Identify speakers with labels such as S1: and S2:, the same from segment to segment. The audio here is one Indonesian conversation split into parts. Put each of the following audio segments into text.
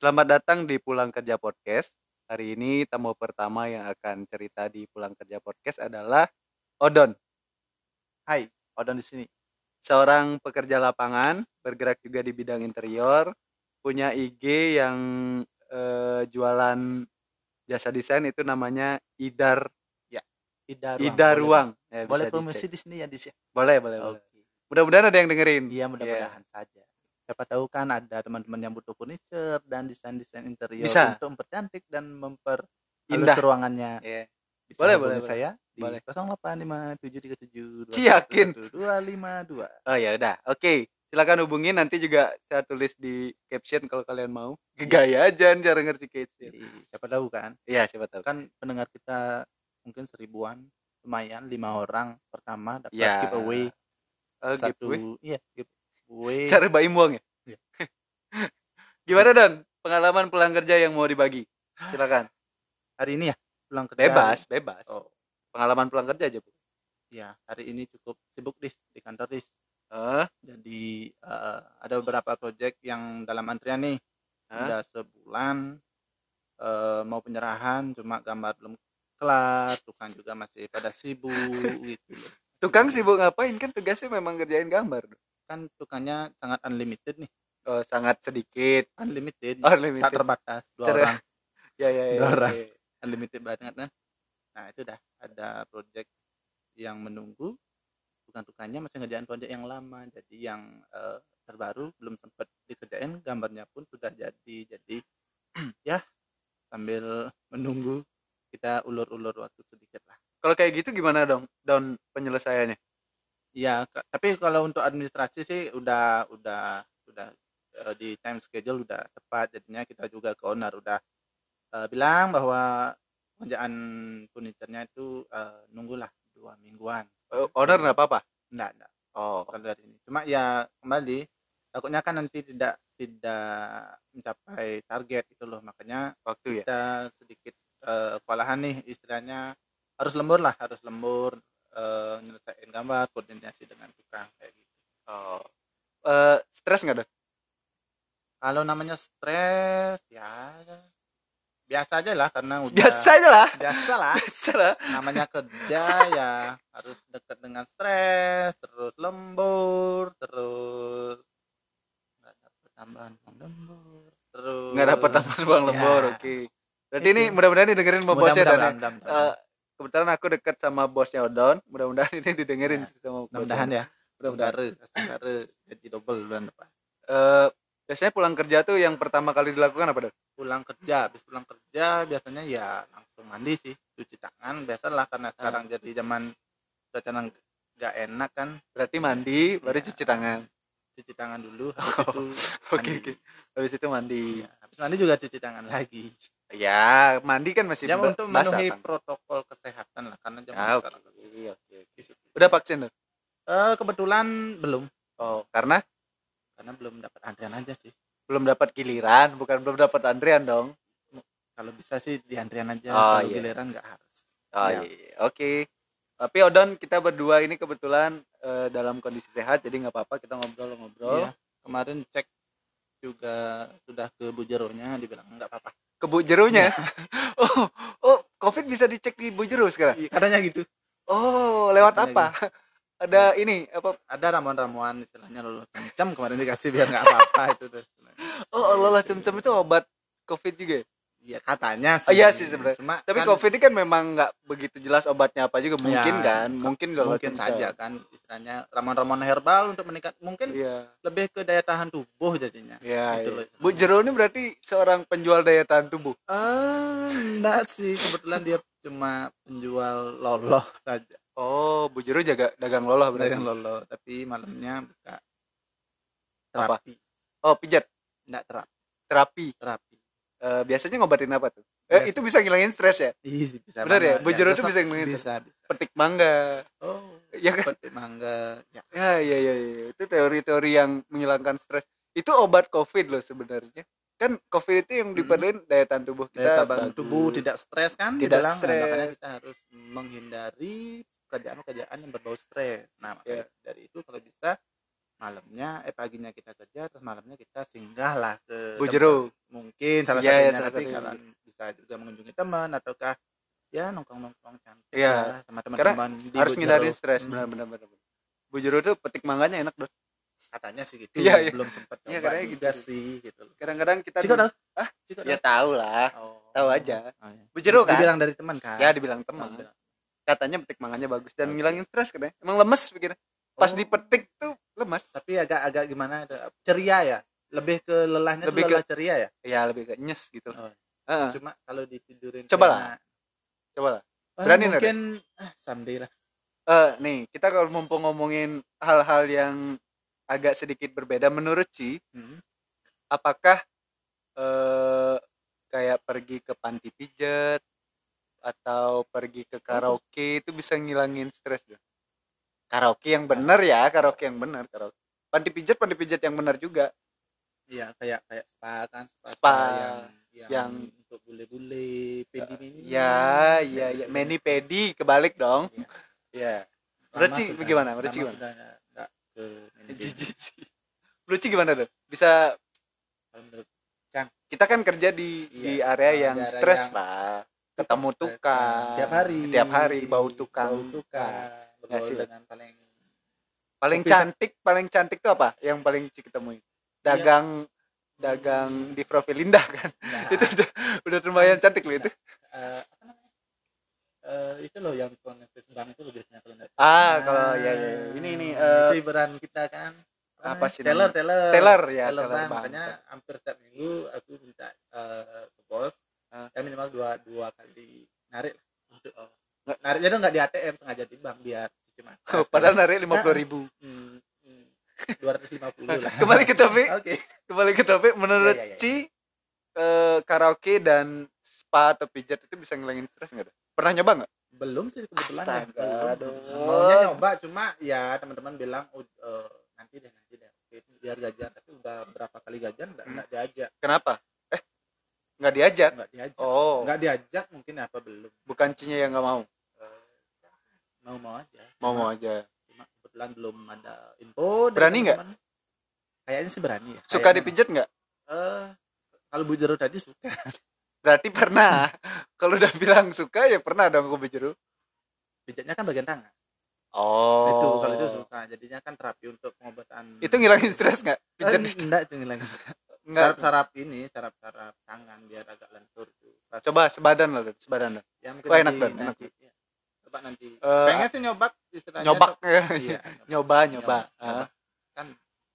S1: Selamat datang di Pulang Kerja Podcast. Hari ini tamu pertama yang akan cerita di Pulang Kerja Podcast adalah Odon,
S2: Hai, Odon di sini.
S1: seorang pekerja lapangan, bergerak juga di bidang interior, punya IG yang eh, jualan jasa desain itu namanya Idar
S2: Ida Ruang.
S1: Ida
S2: Boleh-
S1: Ruang. Ya,
S2: Boleh promosi di sini ya, Dis ya?
S1: Boleh, boleh, boleh.
S2: Oke.
S1: Mudah-mudahan ada yang dengerin.
S2: Iya, mudah-mudahan saja. Siapa tahu kan ada teman-teman yang butuh furniture dan desain-desain interior
S1: Bisa.
S2: untuk mempercantik dan memper
S1: Indah.
S2: ruangannya.
S1: Iya.
S2: Bisa
S1: Boleh, boleh,
S2: saya di
S1: Boleh.
S2: 085737
S1: Ci, yakin?
S2: 252.
S1: Oh ya udah, oke. Silakan hubungi nanti juga saya tulis di caption kalau kalian mau. Gaya aja cara ngerti caption.
S2: Jadi, Siapa tahu kan?
S1: Iya, siapa tahu.
S2: Kan pendengar kita mungkin seribuan, lumayan lima orang pertama dapat
S1: Ya.
S2: giveaway
S1: Oh,
S2: satu
S1: giveaway.
S2: iya giveaway
S1: Cara bayi muang ya?
S2: Iya.
S1: Gimana Don? Pengalaman pulang kerja yang mau dibagi? Silakan.
S2: hari ini ya pulang kerja
S1: Bebas, bebas.
S2: oh
S1: Pengalaman pulang kerja aja, Bu.
S2: ya hari ini cukup sibuk dis di kantor dis
S1: Eh,
S2: jadi eh, ada beberapa proyek yang dalam antrian nih
S1: Hah?
S2: udah sebulan eh, mau penyerahan cuma gambar belum kelar tukang juga masih pada sibuk gitu
S1: tukang sibuk ngapain kan tugasnya memang ngerjain gambar.
S2: Kan tukangnya sangat unlimited nih
S1: Oh, sangat sedikit.
S2: unlimited
S1: Oh,
S2: tak terbatas dua
S1: Cara-
S2: orang
S1: Ya, ya, ya.
S2: Dua
S1: ya,
S2: orang.
S1: ya.
S2: unlimited banget kan nah itu dah ada proyek yang menunggu tukang-tukangnya masih ngerjain proyek yang lama jadi yang eh, terbaru belum sempat dikerjain gambarnya pun sudah jadi jadi ya sambil menunggu kita ulur-ulur waktu sedikit lah
S1: Kalau kayak gitu gimana dong? Don penyelesaiannya?
S2: Ya ka- tapi kalau untuk administrasi sih udah udah udah eh, di time schedule udah tepat. Jadinya kita juga ke owner udah eh, bilang bahwa pengerjaan furniturnya itu eh, nunggulah dua mingguan.
S1: Oh, owner nggak apa-apa?
S2: enggak enggak
S1: Oh,
S2: kalau dari ini. Cuma ya kembali takutnya kan nanti tidak tidak mencapai target itu loh. Makanya
S1: waktu ya.
S2: kita sedikit eh, kewalahan nih istilahnya. Harus lembur lah harus lembur nyelesain gambar koordinasi dengan tukang kayak gitu
S1: Oh. Eh, stres nggak, Don?
S2: kalau namanya stres ya biasa aja lah karena udah
S1: Biasa aja lah.
S2: biasa lah
S1: Biasa lah.
S2: namanya kerja ya harus dekat dengan stres terus lembur terus nggak dapat tambahan uang lembur terus
S1: Nggak dapat tambahan uang
S2: Ya.
S1: lembur, oke. Berarti ini mudah-mudahan didengerin sama bosnya Don. ya?
S2: mudah-mudahan mudah-mudahan
S1: Eh, kebetulan aku dekat sama bosnya Odon. Mudah-mudahan ini didengerin
S2: Ya,
S1: sih sama
S2: mudah-mudahan ya.
S1: Mudah-mudahan.
S2: Gaji double bulan depan
S1: Eh, biasanya pulang kerja tuh yang pertama kali dilakukan apa dong
S2: pulang kerja. Habis pulang kerja biasanya ya langsung mandi sih. Cuci tangan biasalah. Karena
S1: Ah.
S2: sekarang jadi zaman cuaca nggak enak kan.
S1: Berarti mandi baru
S2: Iya.
S1: cuci tangan.
S2: Cuci tangan dulu habis itu
S1: oke
S2: mandi.
S1: oke. Habis itu mandi.
S2: Iya, habis mandi juga cuci tangan lagi
S1: ya mandi kan masih
S2: ya untuk
S1: basah
S2: memenuhi
S1: kan
S2: protokol kesehatan lah karena zaman
S1: Ah, oke
S2: sekarang
S1: oke oke. udah vaksin?
S2: Eh, kebetulan belum
S1: oh karena
S2: karena belum dapat antrian aja sih
S1: belum dapat giliran bukan belum dapat antrian dong
S2: kalau bisa sih di antrian aja
S1: Oh,
S2: kalau
S1: iya.
S2: giliran nggak harus
S1: oh
S2: Iya.
S1: iya oke tapi Odon kita berdua ini kebetulan eh, dalam kondisi sehat jadi nggak apa-apa kita ngobrol-ngobrol
S2: Iya. kemarin cek juga sudah ke bujeronya dibilang nggak apa-apa
S1: ke Bu Jerunya.
S2: Iya.
S1: oh, oh, Covid bisa dicek di Bu Jeru sekarang.
S2: Iya, katanya gitu
S1: Oh, lewat
S2: Katanya
S1: apa? Ada ini apa?
S2: ada ramuan-ramuan istilahnya lulus cem kemarin dikasih biar nggak apa-apa itu tuh
S1: Oh, lah cem-cem itu obat Covid juga. Ya?
S2: Iya katanya
S1: Oh,
S2: sih.
S1: iya sih sebenarnya.
S2: Cuma
S1: Tapi
S2: kan
S1: Covid ini kan memang nggak begitu jelas obatnya apa juga. Mungkin
S2: Ya,
S1: kan, mungkin kalau
S2: mungkin saja kan istilahnya ramuan-ramuan herbal untuk meningkat mungkin
S1: Iya.
S2: lebih ke daya tahan tubuh jadinya.
S1: Iya,
S2: Gitu
S1: iya.
S2: loh.
S1: Bu Jeru ini berarti seorang penjual daya tahan tubuh.
S2: Eh, enggak sih kebetulan dia cuma penjual loloh saja.
S1: Oh, Bu Jeru jaga dagang lolah berarti.
S2: Dagang loloh tapi malamnya buka
S1: Apa?
S2: terapi.
S1: Oh, pijat,
S2: Enggak terapi,
S1: terapi.
S2: terapi.
S1: Eh, biasanya ngobatin apa tuh? Eh,
S2: Biasa.
S1: itu bisa ngilangin stres ya?
S2: Iya bisa.
S1: Bener ya? Jeru tuh
S2: besok
S1: bisa ngilangin
S2: bisa, bisa.
S1: Petik mangga.
S2: Oh,
S1: Ya kan?
S2: petik mangga. Ya,
S1: Ya, ya, ya, ya. Itu teori-teori yang menghilangkan stres. Itu obat COVID loh sebenarnya. Kan COVID itu yang
S2: Mm.
S1: dipaduin daya tahan tubuh kita.
S2: daya tahan tubuh tidak stres kan
S1: Tidak
S2: dibilang. Nah,
S1: stres.
S2: makanya kita harus menghindari kerjaan-kerjaan yang berbau stres nah makanya
S1: Ya.
S2: dari itu kalau bisa malamnya eh paginya kita kerja terus malamnya kita singgah lah ke
S1: Bu
S2: tempat-
S1: Jeru.
S2: mungkin salah
S1: Iya, iya,
S2: satunya
S1: salah
S2: tapi kalian bisa juga mengunjungi teman ataukah ya nongkrong nongkrong cantik lah sama teman-teman di
S1: harus
S2: Bojero.
S1: ngindarin stres
S2: Hmm,
S1: benar-benar benar. Bu Jero tuh petik mangganya enak dong.
S2: katanya sih gitu
S1: Iya, iya.
S2: belum sempat
S1: Iya,
S2: coba juga
S1: gitu.
S2: sih gitu
S1: Kadang-kadang kita
S2: Ciko tahu
S1: Ah?
S2: Ciko
S1: ya
S2: tahu
S1: lah.
S2: Oh.
S1: tahu aja.
S2: Oh, iya.
S1: Bu Jero kan?
S2: dibilang dari teman kan
S1: Ya dibilang teman. Katanya petik mangganya bagus dan ngilangin stres katanya. Emang lemes pikirnya. Pas
S2: Oh,
S1: dipetik tuh lemes.
S2: tapi agak-agak gimana ceria ya lebih ke lelahnya
S1: Lebih
S2: tuh
S1: ke-
S2: lelah ceria ya
S1: Ya lebih ke nyes gitu.
S2: Oh.
S1: Heeh.
S2: cuma kalau ditidurin
S1: Coba lah. Coba lah.
S2: Ah,
S1: Berani nggak,
S2: mungkin ah, someday lah
S1: Eh, nih, kita kalau mumpung ngomongin hal-hal yang agak sedikit berbeda menurut Ci,
S2: Hmm.
S1: apakah eh kayak pergi ke panti pijat atau pergi ke karaoke itu bisa ngilangin stres ya? Karaoke yang benar ya, karaoke yang benar, karaoke. Panti pijat, panti pijat yang benar juga.
S2: Iya kayak kayak spa kan spa,
S1: Spa.
S2: yang, yang
S1: Yang-
S2: untuk bule-bule pedi mini
S1: Ya, ya, ya, mani pedi kebalik dong.
S2: Iya.
S1: Ya. Gimana? Ci gimana?
S2: sudah nggak- nggak ke.
S1: Jijik sih. Menurut Ci gimana tuh? Bisa kita kan kerja di di
S2: Iya,
S1: area
S2: di
S1: yang
S2: area
S1: stres
S2: yang
S1: lah. Ketemu
S2: stres,
S1: tukang.
S2: kan. tiap hari
S1: Tiap hari bau tukang.
S2: bau tukang bergaul dengan paling
S1: paling
S2: Kopi
S1: cantik paling cantik tuh apa yang paling Ci ketemuin dagang dagang di profil indah kan?
S2: Nah,
S1: itu udah udah lumayan cantik loh itu.
S2: eh, apa namanya? Eh, itu loh yang konektif bank itu loh biasanya kalau
S1: ah kalau ya ya ya. ini ini
S2: Nah,
S1: eh,
S2: itu ibaran kita kan
S1: apa sih
S2: teller teller.
S1: Teller ya
S2: teller
S1: teller
S2: bank
S1: bank.
S2: makanya hampir setiap minggu aku minta eh, ke bos
S1: Ah.
S2: ya minimal dua dua kali narik untuk
S1: Oh.
S2: Nariknya tuh nggak di ATM sengaja di bank biar cuci mata
S1: Oh, padahal narik lima puluh ribu
S2: dua ratus lima puluh lah
S1: kembali ke topik
S2: oke
S1: kembali ke topik menurut
S2: Ya, ya, ya.
S1: Ci eh, karaoke dan spa atau pijat itu bisa ngilangin stres nggak? Pernah nyoba nggak?
S2: belum sih kebetulan ya
S1: Astaga,
S2: belum.
S1: aduh.
S2: maunya nyoba cuma ya teman-teman bilang "Oh, eh, nanti deh nanti deh biar gajian tapi udah berapa kali gajian nggak
S1: Hmm.
S2: diajak
S1: Kenapa? Eh, nggak diajak?
S2: nggak diajak
S1: Oh,
S2: nggak diajak mungkin apa belum
S1: bukan Cinya yang nggak mau,
S2: mau mau aja
S1: mau mau aja.
S2: cuma kebetulan belum ada info
S1: Berani nggak?
S2: kayaknya sih berani ya
S1: Suka
S2: Kayaknya.
S1: dipijat nggak?
S2: Eh, kalau Bu Jero tadi suka
S1: Berarti pernah. Kalau udah bilang suka ya pernah dong aku bijeru.
S2: pijatnya kan bagian tangan
S1: Oh.
S2: itu kalau itu suka jadinya kan terapi untuk pengobatan
S1: Itu ngilangin stres nggak?
S2: Eh,
S1: Pijat
S2: enggak itu ngilangin
S1: nggak?
S2: sarap-sarap ini sarap-sarap tangan biar agak lentur tuh
S1: Coba sebadan lah, sebadan lah.
S2: ya mungkin
S1: Wah, enak, Dan, enak.
S2: ya. Coba nanti
S1: Eh,
S2: pengen sih nyobat istilahnya
S1: Nyobak ya.
S2: iya,
S1: nyoba, nyoba.
S2: Nyoba. kan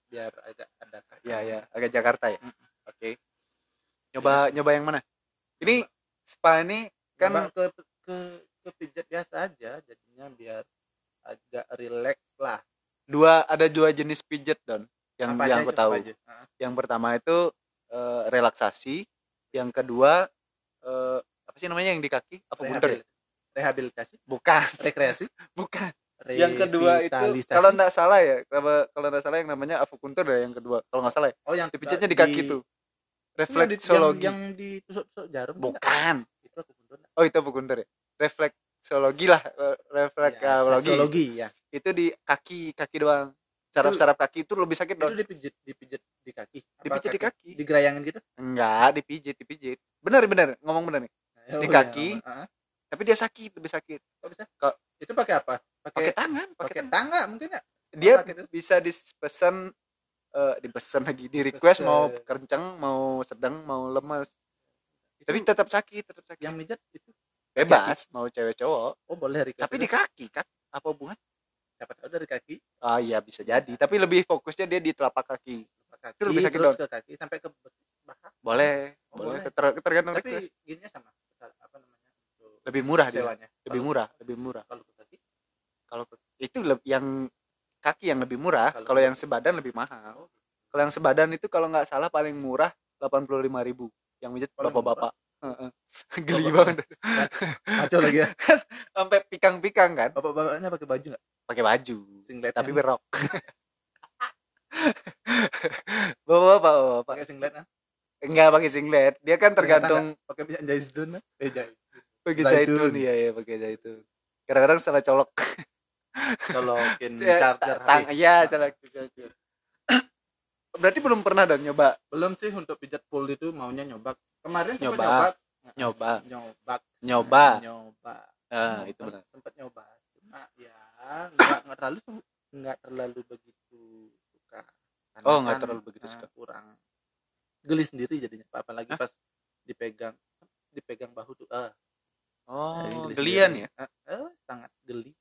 S2: biar agak ada
S1: ya ya, agak Jakarta ya.
S2: Mm.
S1: Oke. Nyoba nyoba yang mana? Ini spa ini
S2: kan
S1: kan
S2: ke ke ke pijat biasa aja jadinya biar agak rileks lah
S1: dua ada dua jenis pijat don yang
S2: Apa
S1: yang
S2: aja
S1: aku tahu.
S2: apa aja?
S1: Yang pertama itu eh, relaksasi, yang kedua eh, apa sih namanya yang di kaki? Akupuntur. ya?
S2: Rehabil- rehabilitasi
S1: Bukan,
S2: rekreasi
S1: bukan. Yang kedua itu kalau enggak salah ya, kalau kalau enggak salah yang namanya akupuntur ya yang kedua. Kalau nggak salah ya,
S2: oh yang
S1: dipijatnya di kaki tuh.
S2: Di-
S1: Refleksologi.
S2: yang, yang ditusuk-tusuk jarum enggak?
S1: Bukan.
S2: itu
S1: Oh, itu akupuntur ya. Refleksologi lah, eh, refleksologi.
S2: seksologi ya
S1: Itu di kaki, kaki doang. Saraf-saraf kaki itu lebih sakit
S2: itu
S1: dong.
S2: dipijit dipijit di kaki
S1: Dipijit di kaki.
S2: digerayangin gitu
S1: Enggak, dipijit, dipijit. Benar, benar. Ngomong benar nih. Di kaki.
S2: ya, ah, ah.
S1: Tapi dia sakit, lebih sakit.
S2: kok bisa
S1: Kok-
S2: itu pakai apa
S1: Pakai tangan, pakai tangan.
S2: tangga mungkin ya
S1: Dia
S2: itu?
S1: bisa dipesan eh dipesan lagi, di request
S2: Pesen.
S1: mau kenceng, mau sedang, mau lemas. Tapi tetap sakit, tetap sakit.
S2: yang mijat itu
S1: Bebas, mau cewek cowok.
S2: oh boleh request
S1: Tapi
S2: itu.
S1: di kaki kan? Apa hubungan?
S2: siapa tahu dari kaki
S1: Ah iya bisa jadi. Tapi lebih fokusnya dia di telapak kaki.
S2: ke kaki
S1: Itu lebih sakit,
S2: terus ke kaki sampai ke bahkan
S1: Boleh,
S2: Oh,
S1: boleh.
S2: boleh.
S1: Ter- tergantung
S2: tapi
S1: request.
S2: gininya sama
S1: Lebih murah dia. Lebih murah, lebih murah.
S2: kalau ke kaki
S1: Kalau ke- itu yang kaki yang lebih murah,
S2: Kalau-
S1: yang sebadan lebih mahal. Kalau yang sebadan itu kalau nggak salah paling murah 85.000 Yang mijit
S2: Paling
S1: bapak-bapak. Heeh. Geli
S2: Bapak-
S1: banget.
S2: kacau lagi ya
S1: Sampai pikang-pikang kan
S2: bapak-bapaknya pakai baju nggak
S1: pakai baju.
S2: singlet
S1: Tapi berok. bapak-bapak, bapak.
S2: pakai singlet kan
S1: Enggak pakai singlet. Dia kan tergantung
S2: pakai minyak zaitun eh jahit
S1: pakai
S2: zaitun.
S1: Iya, iya pakai zaitun. Kadang-kadang salah colok.
S2: colokin
S1: Ya,
S2: charger
S1: tang, iya, colok. berarti belum pernah dong nyoba
S2: belum sih untuk pijat full itu maunya nyoba kemarin sempat
S1: Nyoba.
S2: nyoba
S1: nyoba
S2: nyoba
S1: nyoba
S2: nyoba
S1: ah itu benar
S2: sempat nyoba cuma ya nggak nggak terlalu nggak terlalu begitu suka Karena
S1: Oh, nggak
S2: kan,
S1: terlalu begitu
S2: eh,
S1: suka.
S2: kurang geli sendiri jadinya apalagi
S1: Hah?
S2: pas dipegang dipegang bahu tuh ah
S1: oh gelian ya.
S2: Eh, eh, sangat geli.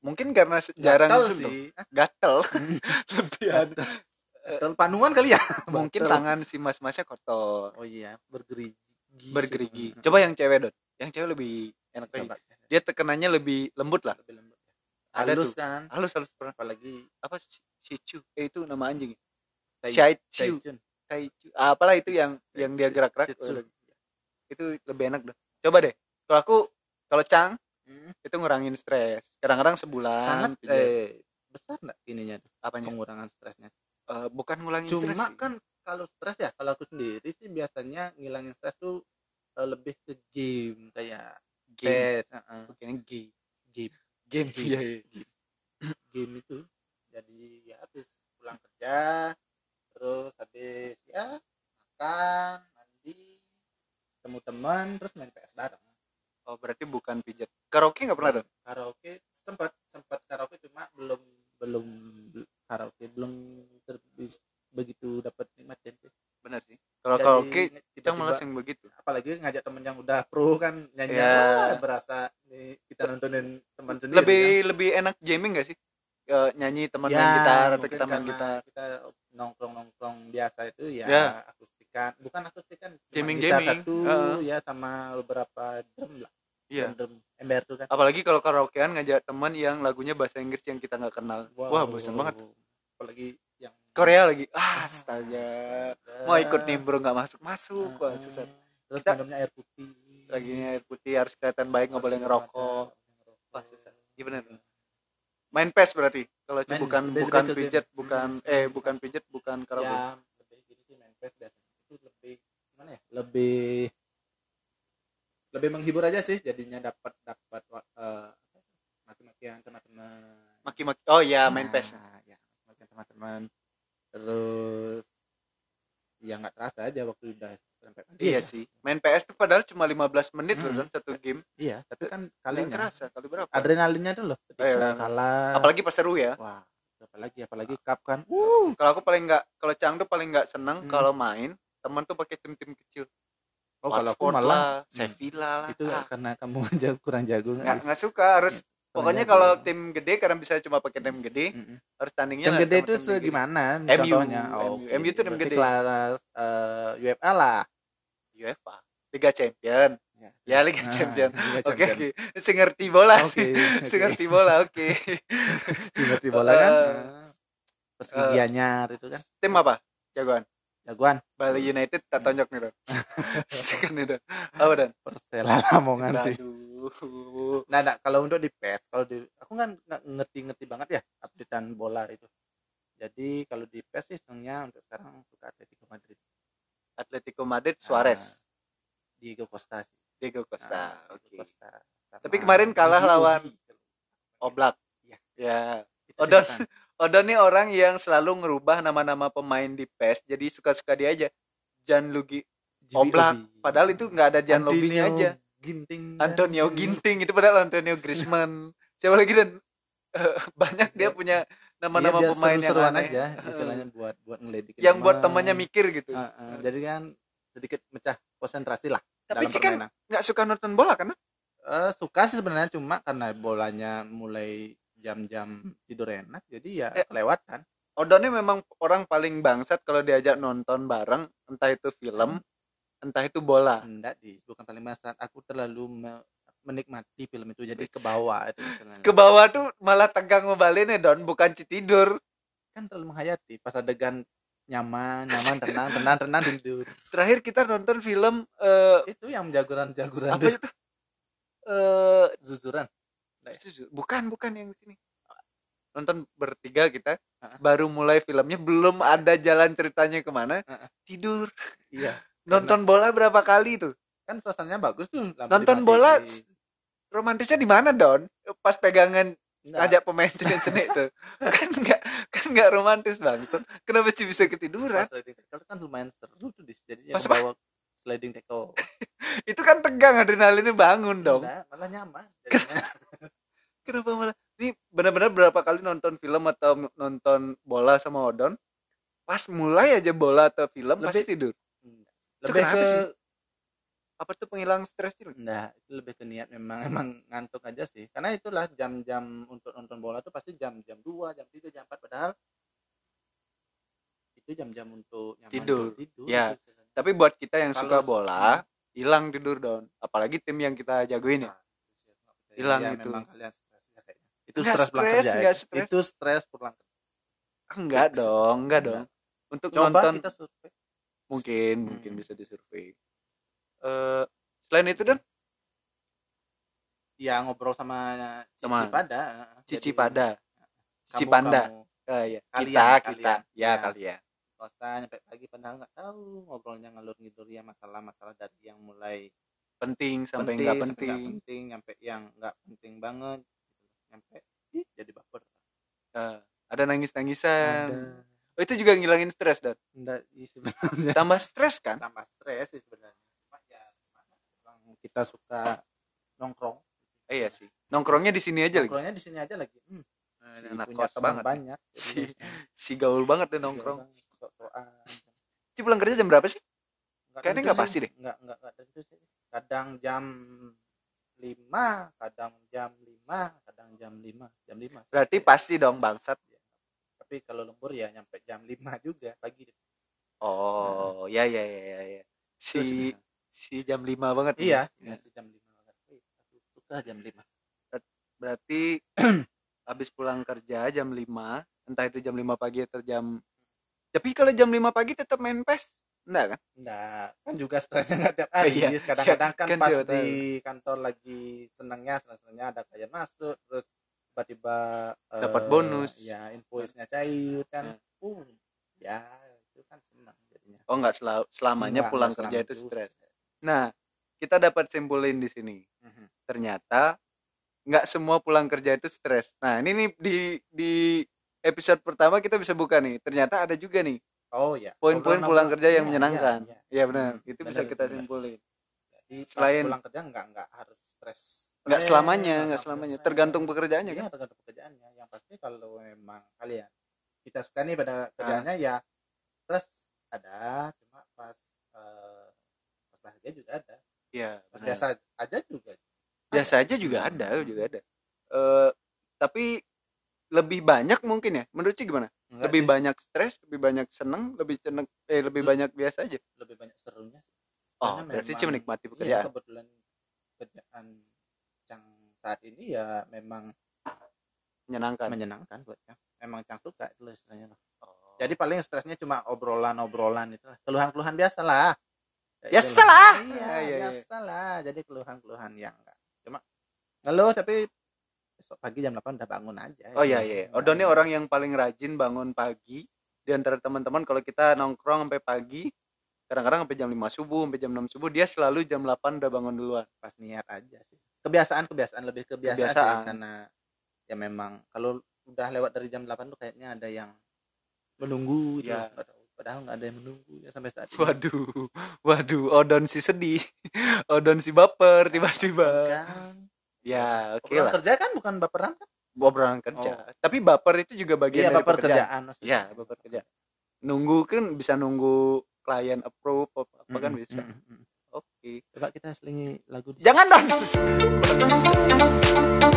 S1: Mungkin karena jarang
S2: Gatel sih.
S1: gatel. Lebih ada
S2: gatel panuan kali ya?
S1: Mungkin
S2: Gatel.
S1: tangan si mas-masnya kotor.
S2: Oh iya bergerigi sih.
S1: bergerigi.
S2: Hmm.
S1: coba yang cewek dot. Yang cewek lebih enak lagi.
S2: Coba.
S1: Dia tekenannya lebih lembut lah.
S2: Lebih lembut
S1: Ada
S2: halus
S1: tuh.
S2: kan?
S1: Halus halus. Pernah.
S2: Apalagi
S1: apa? Shi- Shih Tzu eh itu nama anjing.
S2: Tai
S1: Tzu Ah, apalah itu yang yang dia gerak-gerak. Itu lebih enak dah coba deh kalau aku kalau Cang
S2: Hmm.
S1: itu ngurangin stres kadang-kadang sebulan
S2: sangat
S1: pijat.
S2: eh besar nggak ininya
S1: apanya
S2: pengurangan stresnya
S1: Eh, bukan ngulangin stres
S2: cuma
S1: sih.
S2: kan kalau stres ya kalau aku sendiri sih biasanya ngilangin stres tuh eh, lebih ke game kayak
S1: game
S2: PES heeh.
S1: bukan game
S2: game
S1: game
S2: Game.
S1: iya iya
S2: game itu jadi ya habis pulang kerja terus habis ya makan mandi ketemu teman terus main PS bareng
S1: oh berarti bukan pijat karaoke nggak pernah dong
S2: karaoke sempat sempat karaoke cuma belum belum karaoke belum terbis begitu dapat nikmatin sih
S1: benar sih kalau
S2: Jadi,
S1: karaoke kita malas yang begitu
S2: apalagi ngajak temen yang udah pro kan nyanyi
S1: Ya.
S2: berasa nih kita nontonin teman sendiri
S1: lebih
S2: kan.
S1: lebih enak jamming gak sih Eh, nyanyi teman
S2: Ya,
S1: main gitar atau kita main gitar
S2: kita nongkrong nongkrong biasa itu ya,
S1: Ya.
S2: akustikan bukan akustikan
S1: Jamming, jamming.
S2: satu
S1: Heeh.
S2: ya sama beberapa
S1: iya.
S2: Ember tuh kan.
S1: Apalagi kalau karaokean ngajak teman yang lagunya bahasa Inggris yang kita nggak kenal. Wah bosan banget.
S2: Apalagi yang
S1: Korea lagi. Ah astaga.
S2: astaga.
S1: mau ikut nimbrung nggak masuk masuk. Wah
S2: Heeh.
S1: susah.
S2: Terus
S1: Kita-
S2: minumnya air putih.
S1: Lagi air putih harus kelihatan baik nggak boleh ngerokok. Wah, susah. Iya bener. main PES berarti? Kalau
S2: Main-
S1: bukan bukan pijet bukan eh bukan pijet bukan karaoke.
S2: Ya lebih gini sih main PES biasanya. Itu lebih gimana ya? Lebih lebih menghibur aja sih jadinya dapat dapat eh, maki-makian sama teman
S1: maki-maki oh ya main PES.
S2: Nah, ya maki-makian sama teman terus ya nggak terasa aja waktu udah sampai pagi
S1: iya
S2: ya.
S1: sih main PS tuh padahal cuma 15 menit loh
S2: Hmm.
S1: kan satu game.
S2: Iya tapi kan kalinya
S1: kerasa kali berapa?
S2: adrenalinnya tuh loh ketika
S1: Iya.
S2: kalah.
S1: Apalagi pas seru ya.
S2: Wah apalagi apalagi cup kan.
S1: Kalau aku paling nggak kalau Cang tuh paling nggak seneng
S2: Hmm.
S1: kalau main teman tuh pakai tim-tim kecil
S2: oh kalau aku malah
S1: lah,
S2: Hmm.
S1: Sevilla lah
S2: itu
S1: ah,
S2: karena kamu aja kurang jago
S1: nggak nggak suka harus
S2: Kurang
S1: pokoknya
S2: jago.
S1: kalau tim gede karena bisa cuma pakai tim gede
S2: Mm-mm.
S1: harus tandingnya
S2: Tim gede itu segimana
S1: MU,
S2: contohnya
S1: MU.
S2: oke.
S1: MU itu tim gede.
S2: kelas eh, UEFA lah
S1: UEFA Liga Champion
S2: Ya.
S1: ya Liga
S2: Nah,
S1: Champion oke
S2: Champion.
S1: oke si ngerti bola
S2: Oke,
S1: si
S2: oke.
S1: ngerti bola oke
S2: Si ngerti bola kan
S1: eh,
S2: terus anyar itu kan
S1: tim apa jagoan
S2: jagoan.
S1: Bali United tak
S2: Hmm.
S1: tonjok nih dong sekan nih dong apa dan
S2: Persela Lamongan sih. Nah, nah kalau untuk di PES kalau di aku kan nggak ngerti-ngerti banget ya updatean bola itu. Jadi kalau di PES sih senangnya untuk sekarang suka Atletico Madrid.
S1: Atletico Madrid
S2: Ah,
S1: Suarez.
S2: Diego Costa sih.
S1: Diego Costa
S2: Ah,
S1: oke.
S2: Diego Costa. Sama
S1: Tapi kemarin kalah
S2: Gigi
S1: lawan-. Oblak.
S2: Iya.
S1: ya.
S2: Itu
S1: Odon. Odon nih orang yang selalu ngerubah nama-nama pemain di PES jadi suka-suka dia aja. Gianluigi
S2: Gigi
S1: Oblak. Padahal itu nggak ada Gianluigi
S2: Antonio
S1: aja.
S2: Ginting.
S1: Antonio Ginting itu padahal Antonio Griezmann. Siapa lagi dan eh, banyak dia punya nama-nama
S2: Iya,
S1: pemain yang aneh.
S2: aja istilahnya buat buat ngeledekin
S1: yang buat
S2: teman.
S1: temannya mikir gitu.
S2: Ah, ah. jadi kan sedikit mecah konsentrasi lah
S1: tapi
S2: dalam
S1: sih kan nggak suka nonton bola kan
S2: Eh, suka sih sebenarnya cuma karena bolanya mulai jam-jam tidur enak jadi ya
S1: Eh.
S2: kelewatan.
S1: Odon ini memang orang paling bangsat kalau diajak nonton bareng entah itu film entah itu bola.
S2: Enggak di bukan paling masat aku terlalu me- menikmati film itu jadi ke bawah itu istilahnya.
S1: ke bawah tuh malah tegang ngebalinnya Don bukan tidur.
S2: Kan terlalu menghayati pas adegan nyaman nyaman tenang tenang tenang tidur.
S1: Terakhir kita nonton film eh
S2: itu yang jagoran jagoran
S1: apa itu? Eh
S2: zuzuran
S1: bukan bukan yang sini. Nonton bertiga kita
S2: Ah.
S1: baru mulai filmnya belum ada jalan ceritanya ke
S2: mana ah.
S1: tidur.
S2: Iya.
S1: Nonton bola berapa kali tuh?
S2: Kan suasananya bagus tuh
S1: nonton bola romantisnya di mana Don? Pas pegangan
S2: Enggak.
S1: ngajak pemain cenek-cenek tuh. Kan nggak kan nggak romantis bangsat kenapa sih bisa ketiduran?
S2: Pas sliding tackle kan lumayan seru tuh di jadi
S1: Pas
S2: bawa sliding tackle.
S1: Itu kan tegang adrenalinnya bangun dong
S2: Enggak, malah nyaman.
S1: Kenapa malah ini benar-benar berapa kali nonton film atau nonton bola sama Odon pas mulai aja bola atau film pasti
S2: Lebih-
S1: tidur
S2: Enggak. lebih ke
S1: sih? apa tuh penghilang stres itu
S2: Enggak, itu lebih ke niat memang emang ngantuk aja sih. Karena itulah jam-jam untuk nonton bola tuh pasti jam-jam 2, jam 3, jam 4 padahal itu jam-jam untuk nyaman
S1: Tidur.
S2: tidur.
S1: Ya.
S2: gitu
S1: tapi buat kita yang
S2: Kalau-
S1: suka bola hilang tidur don apalagi tim yang kita jagoin ya
S2: Nah.
S1: Hilang
S2: Ya,
S1: itu.
S2: memang kalian. Itu
S1: Nggak
S2: stres pulang kerja.
S1: nggak stres.
S2: Itu stres pulang kerja.
S1: Enggak
S2: Fix.
S1: dong enggak dong untuk
S2: Coba
S1: nonton
S2: kita survei.
S1: mungkin
S2: Hmm.
S1: mungkin bisa disurvei Eh selain itu dan
S2: Ya ngobrol sama Cici
S1: Sama
S2: pada.
S1: Cici
S2: Jadi,
S1: pada Cici
S2: kamu-
S1: Panda.
S2: kamu
S1: Eh, ya.
S2: Kalian,
S1: kita kita
S2: kalian.
S1: ya
S2: Ya.
S1: kalian
S2: kota nyampe pagi padahal nggak tahu ngobrolnya ngalur ngidur ya masalah-masalah dari yang mulai
S1: penting sampai
S2: penting,
S1: enggak
S2: sampai
S1: penting
S2: nggak penting nyampe yang nggak penting banget gitu. nyampe ih, jadi baper
S1: Eh, ada nangis nangisan
S2: ada.
S1: Oh, itu juga ngilangin stres dan
S2: enggak ih, sebenarnya.
S1: Tambah stres kan?
S2: Tambah stres sih sebenarnya. Cuma ya orang kita suka nongkrong.
S1: Eh, iya sih. Nongkrongnya di sini aja lagi.
S2: Nongkrongnya di sini aja lagi. Hmm, si
S1: anak
S2: punya
S1: banget.
S2: banyak
S1: Si- si gaul banget deh
S2: ya,
S1: nongkrong. Ci pulang kerja jam berapa sih?
S2: Nggak
S1: Kayaknya nggak pasti deh.
S2: Nggak nggak nggak tentu sih. Kadang jam lima, kadang jam lima, kadang jam lima, jam lima.
S1: berarti
S2: Iya.
S1: pasti dong bangsat
S2: Tapi kalau lembur ya nyampe jam lima juga pagi.
S1: oh ya ya ya ya, ya.
S2: Terus,
S1: si si jam 5 banget
S2: iya,
S1: Ya.
S2: masih jam lima banget. Suka jam lima.
S1: berarti habis pulang kerja jam 5 entah itu jam 5 pagi atau jam tapi kalau jam 5 pagi tetap main PES enggak kan
S2: Enggak, kan juga stresnya nggak tiap hari.
S1: Iya,
S2: Kadang-kadang kan,
S1: kan
S2: pas di kantor lagi senangnya, senangnya ada klien masuk, terus tiba-tiba
S1: Dapat
S2: eh,
S1: bonus.
S2: Ya, invoice-nya cair kan.
S1: Ya.
S2: Uh, ya itu kan senang jadinya.
S1: oh enggak sel- selamanya
S2: Enggak,
S1: pulang
S2: enggak
S1: kerja itu stres nah kita dapat simpulin di sini
S2: Mhm.
S1: ternyata nggak semua pulang kerja itu stres nah ini nih di di episode pertama kita bisa buka nih ternyata ada juga nih
S2: Oh ya.
S1: poin-poin pulang kerja yang
S2: Iya,
S1: menyenangkan
S2: iya, iya.
S1: iya benar
S2: Hmm,
S1: itu
S2: benar,
S1: bisa kita
S2: benar.
S1: simpulin
S2: Jadi
S1: Selain-
S2: pulang kerja enggak enggak harus stres.
S1: nggak
S2: Stres,
S1: selamanya
S2: nggak
S1: nggak selamanya
S2: stres.
S1: tergantung pekerjaannya
S2: Iya,
S1: kan
S2: tergantung pekerjaannya. Yang pasti kalau memang kalian kita suka nih pada
S1: Ah.
S2: kerjaannya ya stres ada, cuma pas eh, pas bahagia juga ada.
S1: iya
S2: biasa aja juga.
S1: biasa aja juga
S2: Hmm.
S1: ada juga ada Eh tapi lebih banyak mungkin ya menurut sih gimana
S2: Enggak
S1: lebih
S2: sih,
S1: banyak stres lebih banyak seneng lebih seneng eh lebih
S2: Hmm.
S1: banyak biasa aja
S2: lebih banyak serunya sih.
S1: oh
S2: Karena
S1: berarti cuma menikmati
S2: Iya,
S1: pekerjaan
S2: kebetulan kerjaan yang saat ini ya memang
S1: menyenangkan
S2: menyenangkan buat Cang. Memang Cang suka itu istilahnya.
S1: Oh.
S2: Jadi paling stresnya cuma obrolan-obrolan itu. Keluhan-keluhan biasa lah. Ya itulah. Iya,
S1: Ah, iya, iya.
S2: biasa lah. Jadi keluhan-keluhan yang enggak. Cuma ngeluh tapi pagi jam 8 udah bangun aja.
S1: oh iya iya
S2: enggak-
S1: Odon ini orang yang paling rajin bangun pagi di antara teman-teman kalau kita nongkrong sampai pagi kadang-kadang sampai jam 5 subuh sampai jam 6 subuh dia selalu jam 8 udah bangun duluan
S2: pas niat aja sih. Kebiasaan-kebiasaan lebih kebiasaan,
S1: Kebiasaan.
S2: sih karena ya memang kalau udah lewat dari jam 8 tuh kayaknya ada yang menunggu gitu.
S1: Iya.
S2: Padahal- Padahal nggak ada yang menunggu ya sampai saat ini.
S1: waduh waduh Odon si sedih Odon si baper tiba-tiba
S2: Kan.
S1: Ya oke
S2: Obrolan
S1: lah
S2: kerja kan bukan baperan kan?
S1: obrolan kerja tapi baper itu juga bagian
S2: Iya,
S1: dari
S2: baper
S1: pekerjaan
S2: kerjaan.
S1: Iya, baper kerja. Nunggu kan bisa nunggu klien approve apa, apa kan
S2: Mm-mm,
S1: bisa.
S2: mm-mm, mm.
S1: Oke.
S2: Coba kita selingi lagu di
S1: Jangan dong.